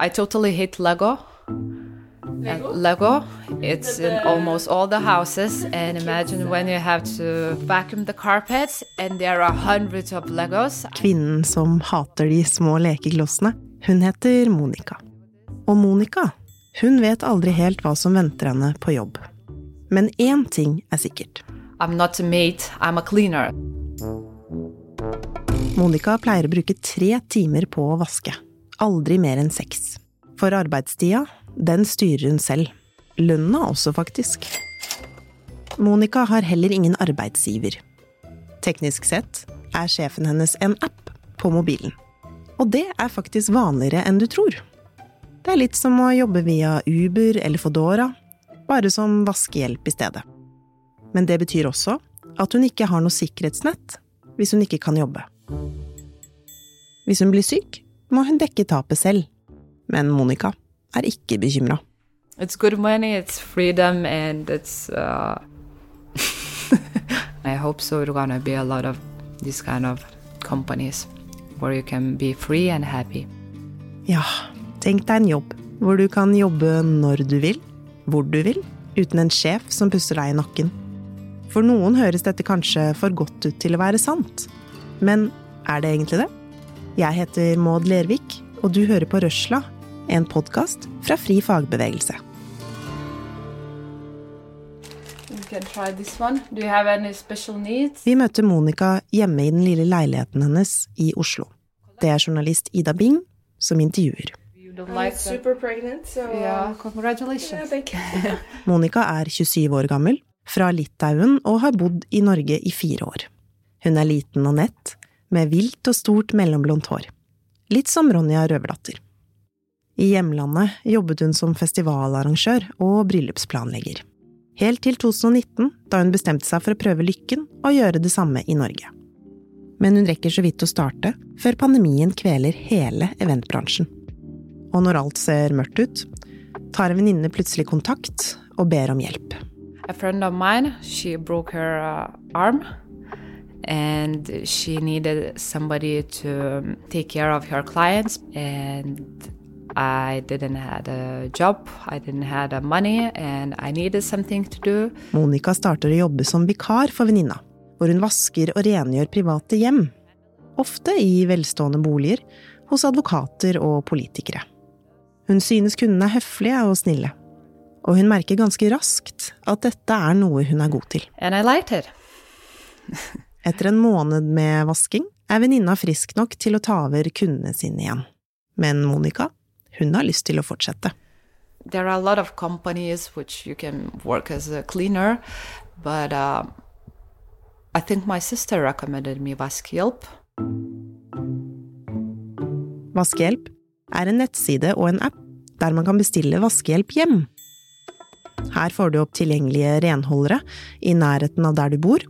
I totally hate Lego. Lego? Lego. It's in almost all the houses. And imagine when you have to vacuum the carpet, and there are hundreds of Legos. Kvinnen som hater de små lekeklossene, hun heter Monica. Og Monica, hun vet aldri helt hva som venter henne på jobb. Men én ting er sikkert. I'm not a mate, I'm a cleaner. Monica pleier å bruke tre timer på å vaske. Aldri mer enn seks. For arbeidstida, den styrer hun selv. Lønna også, faktisk. Monica har heller ingen arbeidsgiver. Teknisk sett er sjefen hennes en app på mobilen. Og det er faktisk vanligere enn du tror. Det er litt som å jobbe via Uber eller Fodora, bare som vaskehjelp i stedet. Men det betyr også at hun ikke har noe sikkerhetsnett hvis hun ikke kan jobbe. Hvis hun blir syk, må hun dekke tapet selv. Men Monica er ikke bekymra. It's good money, it's freedom, and it's. Uh... I hope so. There's gonna be a lot of these kind of companies where you can be free and happy. Ja, tenk deg en jobb hvor du kan jobbe når du vil, hvor du vil, uten en sjef som pusser deg i nakken. For noen høres dette kanskje for godt ut til å være sant. Men er det egentlig det? Jeg heter Maud Lervik, og du hører på Røsla, en podkast fra Fri fagbevegelse. Vi møter Monica hjemme i den lille leiligheten hennes i Oslo. Det er journalist Ida Bing som intervjuer. Monica er 27 år gammel fra Litauen og har bodd i Norge i fire år. Hun er liten og nett, med vilt og stort mellomblondt hår. Litt som Ronja Røverdatter. I hjemlandet jobbet hun som festivalarrangør og bryllupsplanlegger. Helt til 2019, da hun bestemte seg for å prøve lykken og gjøre det samme i Norge. Men hun rekker så vidt å starte, før pandemien kveler hele eventbransjen. Og når alt ser mørkt ut, tar en venninne plutselig kontakt og ber om hjelp. a friend of mine she broke her uh, arm and she needed somebody to um, take care of her clients and I didn't have a job, I didn't have money, and I needed something to do. Monica starter å jobbe som vikar for venninna, hvor hun vasker og rengjør private hjem. Ofte i velstående boliger, hos advokater og politikere. Hun synes kundene er høflige og snille og hun merker ganske raskt at dette er noe hun er god til. Etter en måned med vasking er venninna frisk nok til å ta over kundene sine igjen. Men Monica, hun har lyst til å fortsette. There are a lot of companies which you can work as a cleaner, but uh, I think my sister recommended me Vaskehjelp. Vaskehjelp er en nettside og en app der man kan bestille vaskehjelp hjem. Her får du opp tilgjengelige renholdere i nærheten av der du bor,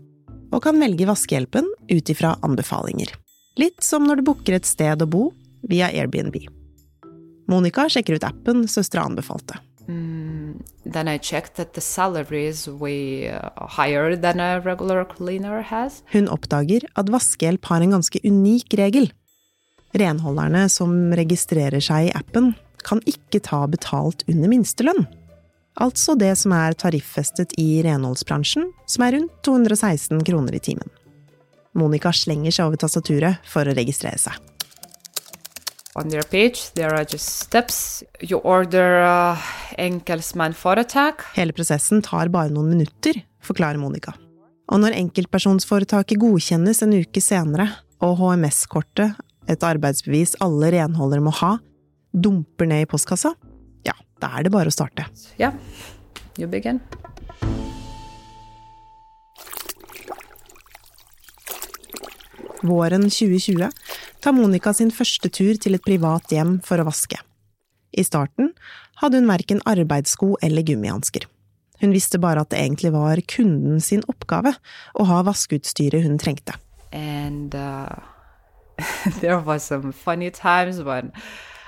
og kan velge vaskehjelpen ut ifra anbefalinger. Litt som når du booker et sted å bo via Airbnb. Monica sjekker ut appen søstera anbefalte. Mm, then I checked that the salaries we uh, higher than a regular cleaner has. Hun oppdager at vaskehjelp har en ganske unik regel. Renholderne som registrerer seg i appen, kan ikke ta betalt under minstelønn. Altså det som er tariffestet i renholdsbransjen, som er rundt 216 kroner i timen. Monica slenger seg over tastaturet for å registrere seg. On their page, there are just steps. You order uh, enkeltmannsforetak. Hele prosessen tar bare noen minutter, forklarer Monica. Og når enkeltpersonsforetaket godkjennes en uke senere, og HMS-kortet, et arbeidsbevis alle renholdere må ha, dumper ned i postkassa, da er det bare å starte. Ja, you begin. Våren 2020 tar Monica sin første tur til et privat hjem for å vaske. I starten hadde hun verken arbeidssko eller gummihansker. Hun visste bare at det egentlig var kunden sin oppgave å ha vaskeutstyret hun trengte. And uh,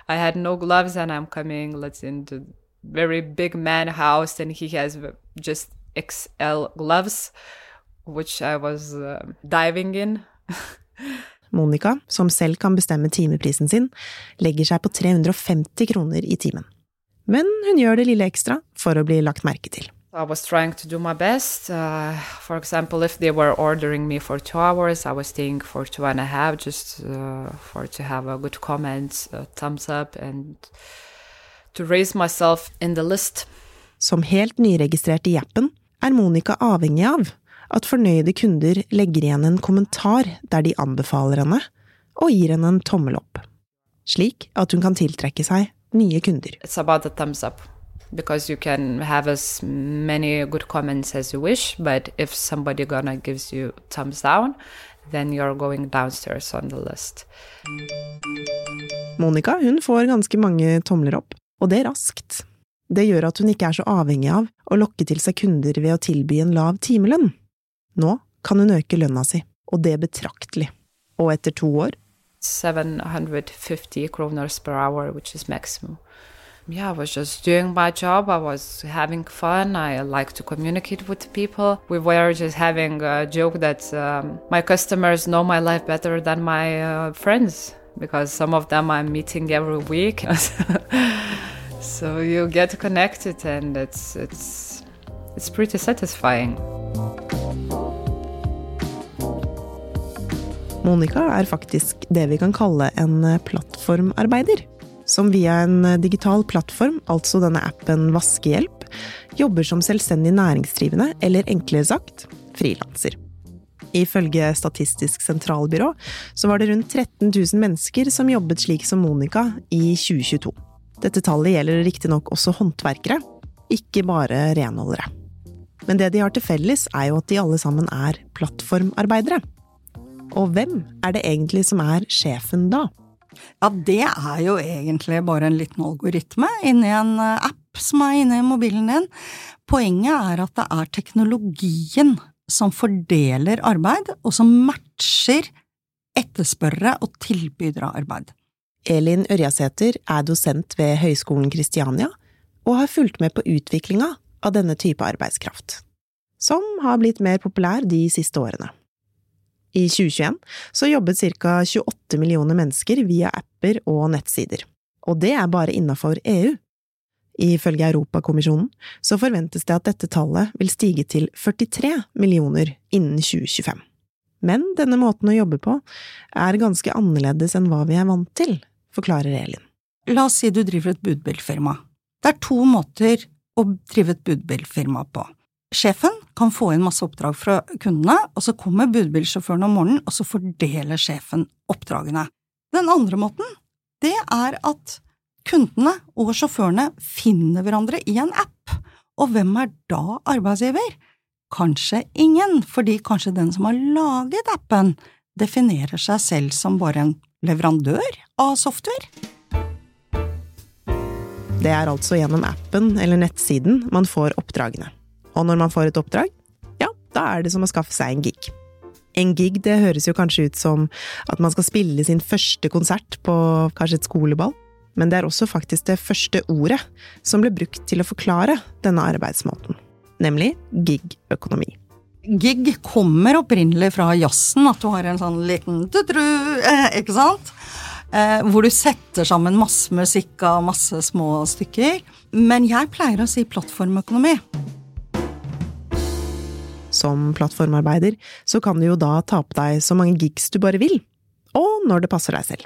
I had no gloves and I'm coming, let's into very big man house and he has just XL gloves, which I was uh, diving in. Monica, som selv kan bestemme timeprisen sin, legger seg på 350 kroner i timen. Men hun gjør det lille ekstra for å bli lagt merke til. I was trying to do my best. Uh, for example, if they were ordering me for two hours, I was staying for two and a half just uh, for to have a good comment, a thumbs up, and to raise myself in the list. Som helt nyregistrert i appen er Monica avhengig av at fornøyde kunder legger igjen en kommentar der de anbefaler henne, og gir henne en tommel opp, slik at hun kan tiltrekke seg nye kunder. It's about the thumbs up. Because you can have as many good comments as you wish, but if somebody gonna gives you thumbs down, then you're going downstairs on the list. Monica hun får ganske mange tomler opp, og det raskt. Det gjør at hun ikke er så avhengig av å lokke til seg kunder ved å tilby en lav timelønn. Nå kan hun øke lønna si, og det betraktelig. Og etter to år 750 kroner per hour, which is maximum. Yeah, I was just doing my job. I was having fun. I like to communicate with people. We were just having a joke that um, my customers know my life better than my uh, friends because some of them I'm meeting every week. so you get connected, and it's it's it's pretty satisfying. Monica er faktisk det vi kan kalle en plattformarbeider. Som via en digital plattform, altså denne appen Vaskehjelp, jobber som selvstendig næringsdrivende, eller enklere sagt frilanser. Ifølge Statistisk sentralbyrå så var det rundt 13 000 mennesker som jobbet slik som Monica i 2022. Dette tallet gjelder riktignok også håndverkere, ikke bare renholdere. Men det de har til felles, er jo at de alle sammen er plattformarbeidere. Og hvem er det egentlig som er sjefen da? Ja, det er jo egentlig bare en liten algoritme inni en eh, app som er inni mobilen din. Poenget er at det er teknologien som fordeler arbeid, og som matcher etterspørrere og tilbydere av arbeid. Elin Ørjasæter er dosent ved Høgskolen Kristiania og har fulgt med på utviklinga av denne type arbeidskraft, som har blitt mer populær de siste årene. I 2021 så jobbet ca 28 millioner mennesker via apper og nettsider, og det er bare innafor EU. Ifølge Europakommisjonen så forventes det at dette tallet vil stige til 43 millioner innen 2025. Men denne måten å jobbe på er ganske annerledes enn hva vi er vant til, forklarer Elin. La oss si du driver et budbilfirma. Det er to måter å drive et budbilfirma på. Sjefen kan få inn masse oppdrag fra kundene, og så kommer budbilsjåføren om morgenen, og så fordeler sjefen oppdragene. Den andre måten, det er at kundene og sjåførene finner hverandre i en app, og hvem er da arbeidsgiver? Kanskje ingen, fordi kanskje den som har laget appen, definerer seg selv som bare en leverandør av software. Det er altså gjennom appen eller nettsiden man får oppdragene. Og når man får et oppdrag, ja, da er det som å skaffe seg en gig. En gig det høres jo kanskje ut som at man skal spille sin første konsert på kanskje et skoleball, men det er også faktisk det første ordet som ble brukt til å forklare denne arbeidsmåten, nemlig gig-økonomi. Gig kommer opprinnelig fra jazzen, at du har en sånn liten tutru, eh, ikke sant? Eh, hvor du setter sammen masse musikk av masse små stykker. Men jeg pleier å si plattformøkonomi. Som plattformarbeider så kan du jo da ta på deg så mange gigs du bare vil, og når det passer deg selv.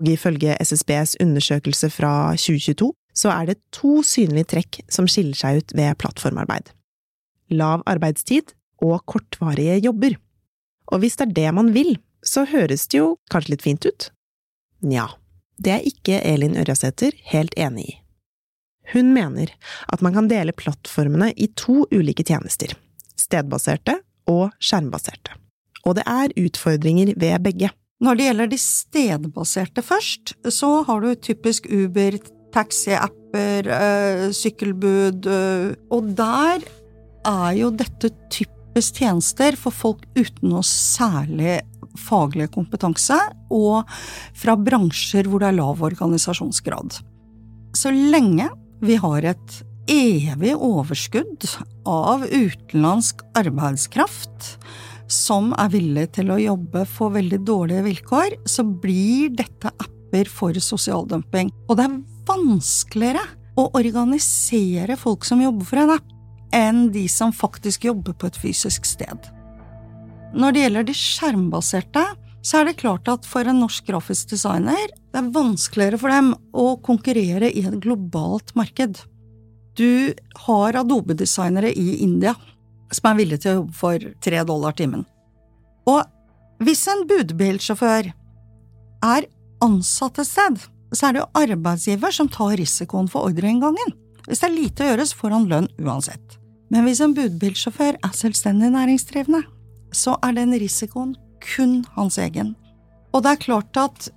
Ifølge SSBs undersøkelse fra 2022 så er det to synlige trekk som skiller seg ut ved plattformarbeid. Lav arbeidstid og kortvarige jobber. Og hvis det er det man vil, så høres det jo kanskje litt fint ut? Nja, det er ikke Elin Ørjasæter helt enig i. Hun mener at man kan dele plattformene i to ulike tjenester stedbaserte og skjermbaserte. Og det er utfordringer ved begge. Når det gjelder de stedbaserte først, så har du typisk Uber, taxiapper, øh, sykkelbud, øh, og der er jo dette typisk tjenester for folk uten noe særlig faglig kompetanse, og fra bransjer hvor det er lav organisasjonsgrad. Så lenge vi har et evig overskudd av utenlandsk arbeidskraft, som er villig til å jobbe for veldig dårlige vilkår, så blir dette apper for sosial dumping. Og det er vanskeligere å organisere folk som jobber for en app, enn de som faktisk jobber på et fysisk sted. Når det gjelder de skjermbaserte, så er det klart at for en norsk grafisk designer, det er vanskeligere for dem å konkurrere i et globalt marked. Du har Adobe-designere i India som er villige til å jobbe for tre dollar timen. Og hvis en budbilsjåfør er ansatt et sted, så er det jo arbeidsgiver som tar risikoen for ordreinngangen. Hvis det er lite å gjøre, så får han lønn uansett. Men hvis en budbilsjåfør er selvstendig næringsdrivende, så er den risikoen kun hans egen. Og det er klart at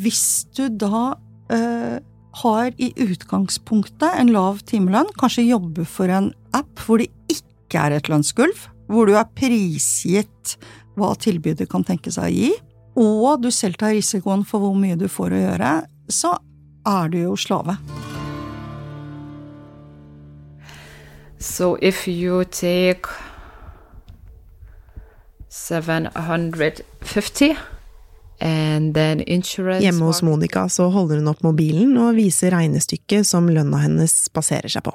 hvis du da øh, har i utgangspunktet en lav timelønn, kanskje jobber for en app hvor det ikke er et lønnsgulv, hvor du er prisgitt hva tilbydet kan tenke seg å gi, og du selv tar risikoen for hvor mye du får å gjøre, så er du jo slave. So if you take 750 Hjemme hos Monica så holder hun opp mobilen og viser regnestykket som lønna hennes baserer seg på.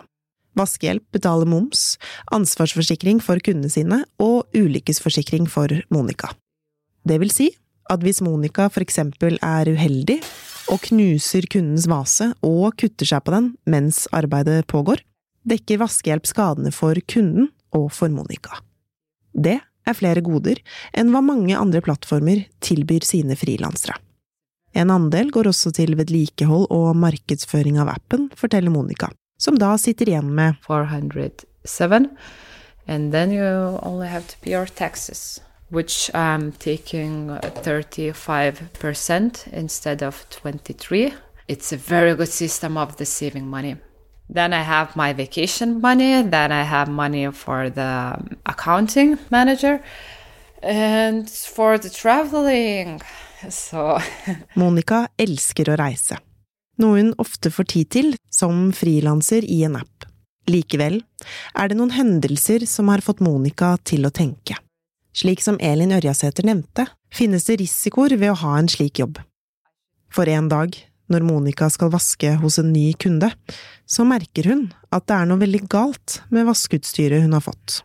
Vaskehjelp betaler moms, ansvarsforsikring for kundene sine og ulykkesforsikring for Monica. Det vil si at hvis Monica for eksempel er uheldig og knuser kundens vase og kutter seg på den mens arbeidet pågår, dekker Vaskehjelp skadene for kunden og for Monica. Det er flere goder enn hva mange andre plattformer tilbyr sine frilansere. En andel går også til vedlikehold og markedsføring av appen, forteller Monica, som da sitter igjen med 407, and then you only have to pay your taxes, which I'm taking 35% instead of 23. It's a very good system of the saving money. Then I have my vacation money. Then I have money for the accounting manager and for the traveling. So Monica elsker å reise, noe hun ofte får tid til som frilanser i en app. Likevel er det noen hendelser som har fått Monica til å tenke. Slik som Elin Ørjasæter nevnte, finnes det risikoer ved å ha en slik jobb. For en dag når Monica skal vaske hos en ny kunde, så merker hun at det er noe veldig galt med vaskeutstyret hun har fått.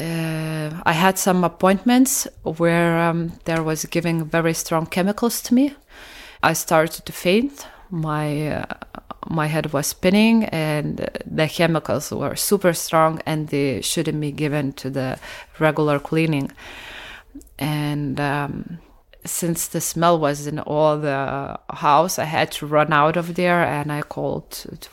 Uh, I had some appointments where um, there was giving very strong chemicals to me. I started to faint. My uh, my head was spinning, and the chemicals were super strong, and they shouldn't be. And um, since the smell was in all the house, I had to run out of there and I called to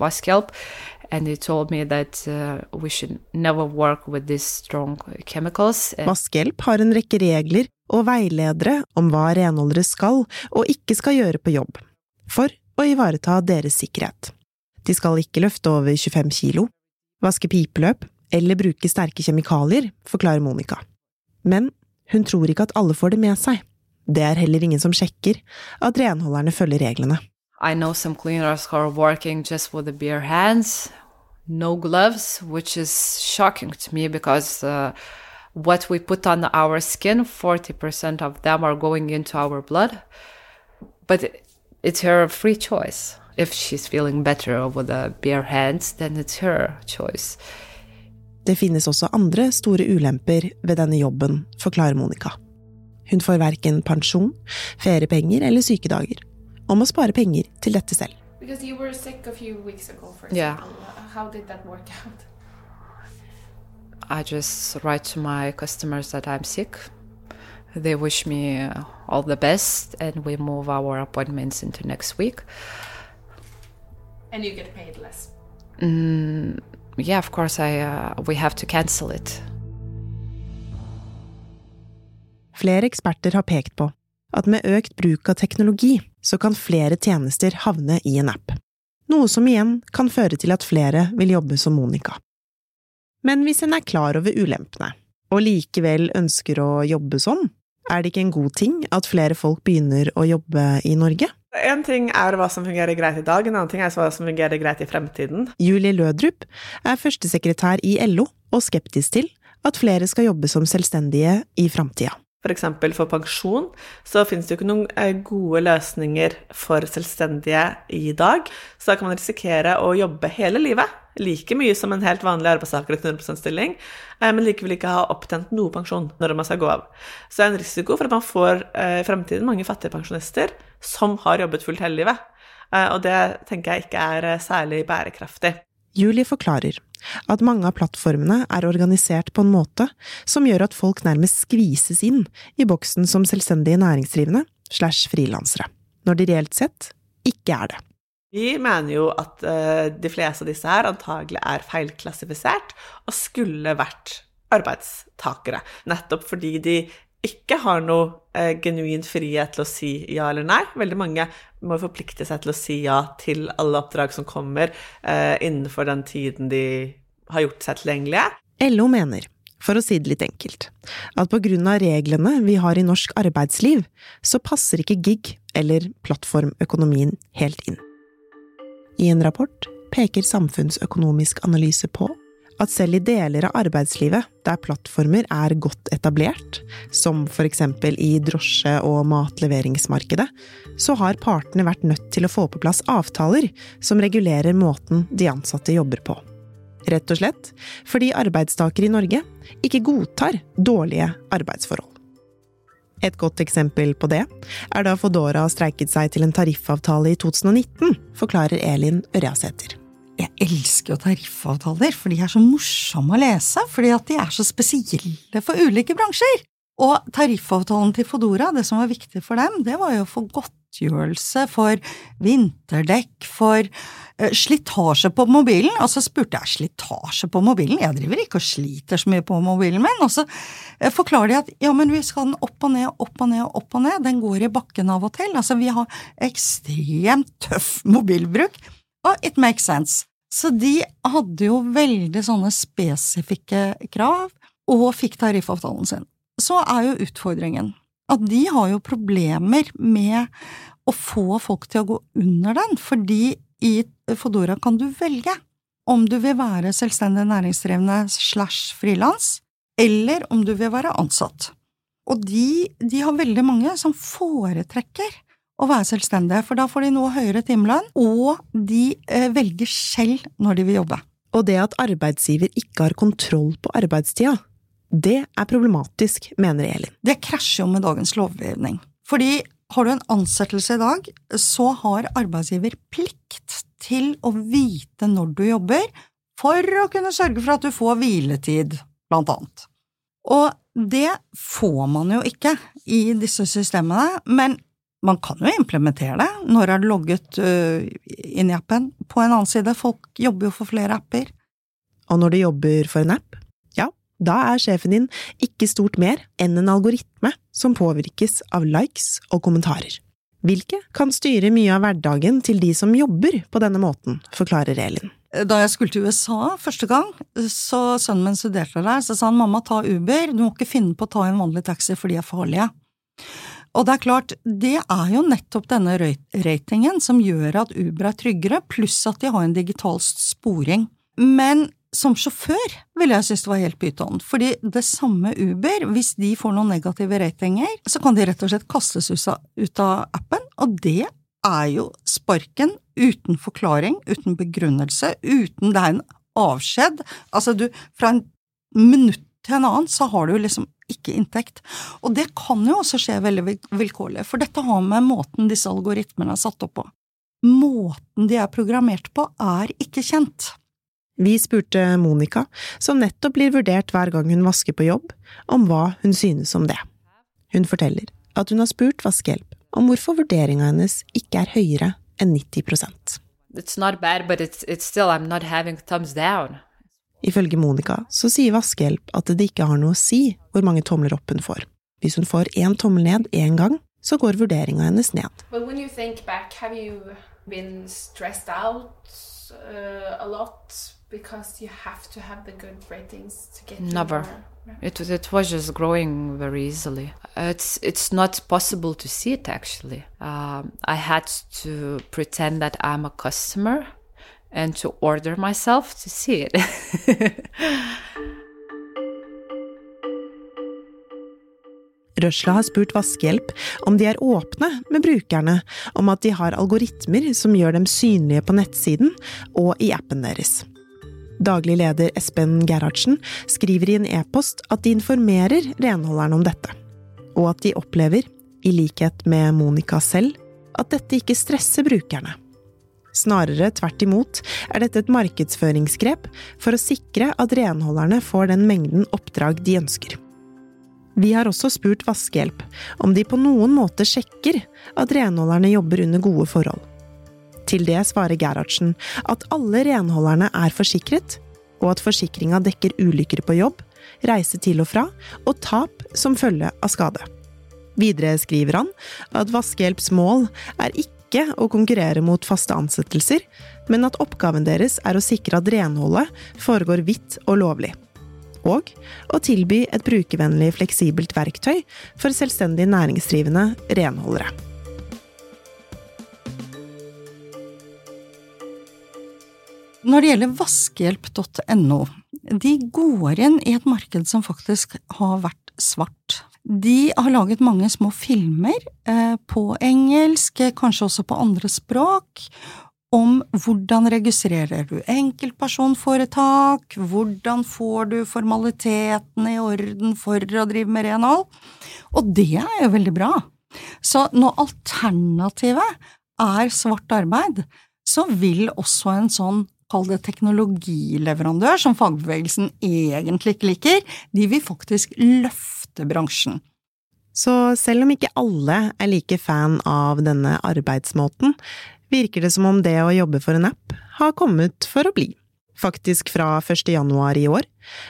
and they told me that uh, we should never work with these strong chemicals. Vaskehjelp har en rekke regler og veiledere om hva renholdere skal og ikke skal gjøre på jobb, for å ivareta deres sikkerhet. De skal ikke løfte over 25 kilo, vaske pipeløp eller bruke sterke kjemikalier, forklarer Monica. Men hun tror ikke at alle får det med seg. Det er heller ingen som sjekker at renholderne følger reglene. I know some cleaners who are working just with the bare hands, no gloves, which is shocking to me because uh, what we put on our skin, 40% of them are going into our blood. But it's her free choice. If she's feeling better with the bare hands, then it's her choice. Det finnes også andre store ulemper ved denne jobben, forklarer Monica. Hun får verken pensjon, feriepenger eller sykedager, og må spare penger til dette selv. Yeah. I just write to my customers that I'm sick. They wish me all the best, and we move our appointments into next week. And you get paid less. Mm, yeah, of course. I uh, we have to cancel it. Flere eksperter har pekt på at med økt bruk av teknologi så kan flere tjenester havne i en app, noe som igjen kan føre til at flere vil jobbe som Monica. Men hvis en er klar over ulempene, og likevel ønsker å jobbe sånn, er det ikke en god ting at flere folk begynner å jobbe i Norge? En ting er hva som fungerer greit i dag, en annen ting er hva som fungerer greit i fremtiden. Julie Lødrup er førstesekretær i LO og skeptisk til at flere skal jobbe som selvstendige i framtida. F.eks. For, for pensjon så finnes det jo ikke noen eh, gode løsninger for selvstendige i dag. Så da kan man risikere å jobbe hele livet, like mye som en helt vanlig arbeidstaker i 100 stilling, eh, men likevel ikke ha opptjent noe pensjon når man skal gå av. Så det er en risiko for at man får eh, i fremtiden mange fattige pensjonister som har jobbet fullt hele livet. Og det tenker jeg ikke er særlig bærekraftig. Julie forklarer at mange av plattformene er organisert på en måte som gjør at folk nærmest skvises inn i boksen som selvstendige næringsdrivende slash frilansere, når de reelt sett ikke er det. Vi mener jo at uh, de fleste av disse her antagelig er feilklassifisert og skulle vært arbeidstakere, nettopp fordi de ikke har noe eh, genuin frihet til å si ja eller nei. Veldig mange må forplikte seg til å si ja til alle oppdrag som kommer eh, innenfor den tiden de har gjort seg tilgjengelige. LO mener, for å si det litt enkelt, at på grunn av reglene vi har i norsk arbeidsliv, så passer ikke gig eller plattformøkonomien helt inn. I en rapport peker Samfunnsøkonomisk analyse på at selv i deler av arbeidslivet der plattformer er godt etablert, som for eksempel i drosje- og matleveringsmarkedet, så har partene vært nødt til å få på plass avtaler som regulerer måten de ansatte jobber på. Rett og slett fordi arbeidstakere i Norge ikke godtar dårlige arbeidsforhold. Et godt eksempel på det er da Fodora streiket seg til en tariffavtale i 2019, forklarer Elin Ørjasæter. Jeg elsker jo tariffavtaler, for de er så morsomme å lese, fordi at de er så spesielle for ulike bransjer. Og tariffavtalen til Fodora, det som var viktig for dem, det var jo å få godtgjørelse for vinterdekk, for uh, slitasje på mobilen. Og så spurte jeg slitasje på mobilen, jeg driver ikke og sliter så mye på mobilen min. Og så uh, forklarer de at ja, men vi skal den opp og ned, opp og ned, opp og ned, den går i bakken av og til. Altså, vi har ekstremt tøff mobilbruk. Og it makes sense. Så de hadde jo veldig sånne spesifikke krav, og fikk tariffavtalen sin. Så er jo utfordringen at de har jo problemer med å få folk til å gå under den, fordi i Fodora kan du velge om du vil være selvstendig næringsdrivende slash frilans, eller om du vil være ansatt. Og de, de har veldig mange som foretrekker å være selvstendige, for da får de noe høyere timelønn, og de eh, velger selv når de vil jobbe. Og det at arbeidsgiver ikke har kontroll på arbeidstida, det er problematisk, mener Elin. Det krasjer jo med dagens lovgivning. Fordi har du en ansettelse i dag, så har arbeidsgiver plikt til å vite når du jobber, for å kunne sørge for at du får hviletid, blant annet. Og det får man jo ikke i disse systemene, men man kan jo implementere det. Når er det logget uh, inn i appen? På en annen side, folk jobber jo for flere apper. Og når du jobber for en app, ja, da er sjefen din ikke stort mer enn en algoritme som påvirkes av likes og kommentarer. Hvilke kan styre mye av hverdagen til de som jobber på denne måten, forklarer Elin. Da jeg skulle til USA første gang, så sønnen min studerte der, så sa han mamma ta Uber, du må ikke finne på å ta en vanlig taxi for de er farlige. Og det er klart, det er jo nettopp denne ratingen som gjør at Uber er tryggere, pluss at de har en digital sporing. Men som sjåfør ville jeg synes det var helt pyton, fordi det samme Uber, hvis de får noen negative ratinger, så kan de rett og slett kastes ut av appen, og det er jo sparken uten forklaring, uten begrunnelse, uten det er en avskjed. Altså, du, fra en minutt til en annen så har du liksom ikke inntekt. Og det kan jo også skje veldig vilkårlig, for dette har med måten disse algoritmene er satt opp på. Måten de er programmert på, er ikke kjent. Vi spurte Monica, som nettopp blir vurdert hver gang hun vasker på jobb, om hva hun synes om det. Hun forteller at hun har spurt vaskehjelp om hvorfor vurderinga hennes ikke er høyere enn 90% It's not bad, but it's, it's still I'm not having thumbs down. Ifølge Monica så sier vaskehjelp at det ikke har noe å si hvor mange tomler opp hun får. Hvis hun får én tommel ned én gang, så går vurderinga hennes ned. But when you think back, have you been stressed out uh, a lot because you have to have the good ratings to get Never. It it was just growing very easily. It's it's not possible to see it actually. Um, I had to pretend that I'm a customer and to order myself to see it. Røsla har spurt Vaskehjelp om de er åpne med brukerne om at de har algoritmer som gjør dem synlige på nettsiden og i appen deres. Daglig leder Espen Gerhardsen skriver i en e-post at de informerer renholderne om dette, og at de opplever, i likhet med Monica selv, at dette ikke stresser brukerne. Snarere tvert imot er dette et markedsføringsgrep for å sikre at renholderne får den mengden oppdrag de ønsker. Vi har også spurt Vaskehjelp om de på noen måte sjekker at renholderne jobber under gode forhold. Til det svarer Gerhardsen at alle renholderne er forsikret, og at forsikringa dekker ulykker på jobb, reise til og fra og tap som følge av skade. Videre skriver han at Vaskehjelps mål er ikke å konkurrere mot faste ansettelser, men at oppgaven deres er å sikre at renholdet foregår hvitt og lovlig og å tilby et brukervennlig, fleksibelt verktøy for selvstendig næringsdrivende renholdere. Når det gjelder vaskehjelp.no, de går inn i et marked som faktisk har vært svart. De har laget mange små filmer eh, på engelsk, kanskje også på andre språk, om hvordan registrerer du enkeltpersonforetak, hvordan får du formalitetene i orden for å drive med renhold, og det er jo veldig bra. Så når alternativet er svart arbeid, så vil også en sånn kall det teknologileverandør, som fagbevegelsen egentlig ikke liker, de vil faktisk løfte bransjen. Så selv om ikke alle er like fan av denne arbeidsmåten, virker det som om det å jobbe for en app har kommet for å bli. Faktisk fra 1. januar i år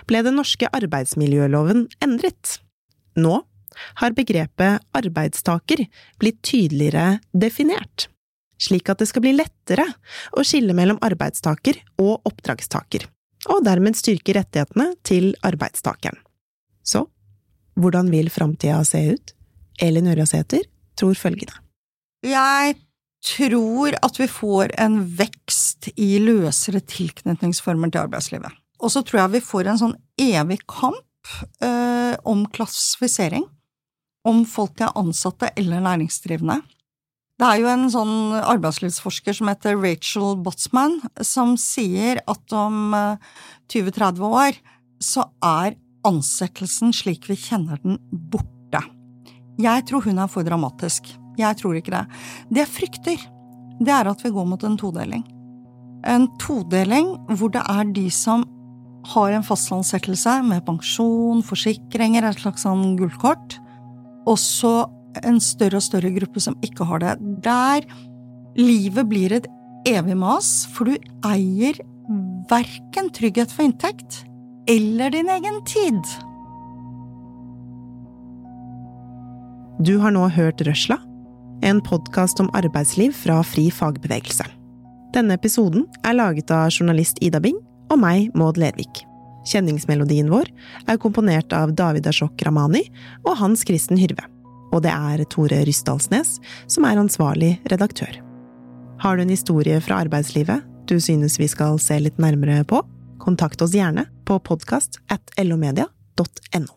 ble den norske arbeidsmiljøloven endret. Nå har begrepet arbeidstaker blitt tydeligere definert, slik at det skal bli lettere å skille mellom arbeidstaker og oppdragstaker, og dermed styrke rettighetene til arbeidstakeren. Så hvordan vil framtida se ut? Elin Ørjasæter tror følgende. Jeg tror at vi får en vekst i løsere tilknytningsformer til arbeidslivet. Og så tror jeg vi får en sånn evig kamp eh, om klassifisering. Om folk er ansatte eller næringsdrivende. Det er jo en sånn arbeidslivsforsker som heter Rachel Botsman, som sier at om 20-30 eh, år så er ansettelsen slik vi kjenner den, borte. Jeg tror hun er for dramatisk. Jeg tror ikke det. Det jeg frykter, det er at vi går mot en todeling. En todeling hvor det er de som har en fastlandsettelse med pensjon, forsikringer, et slags sånn gullkort, og så en større og større gruppe som ikke har det. Der livet blir et evig mas, for du eier verken trygghet for inntekt eller din egen tid. Du har nå hørt Røsla en podkast om arbeidsliv fra Fri fagbevegelse. Denne episoden er laget av journalist Ida Bing og meg, Maud Lervik. Kjenningsmelodien vår er komponert av David Ashok Ramani og Hans Kristen Hyrve. Og det er Tore Rysdalsnes som er ansvarlig redaktør. Har du en historie fra arbeidslivet du synes vi skal se litt nærmere på? Kontakt oss gjerne på podkast at lomedia.no.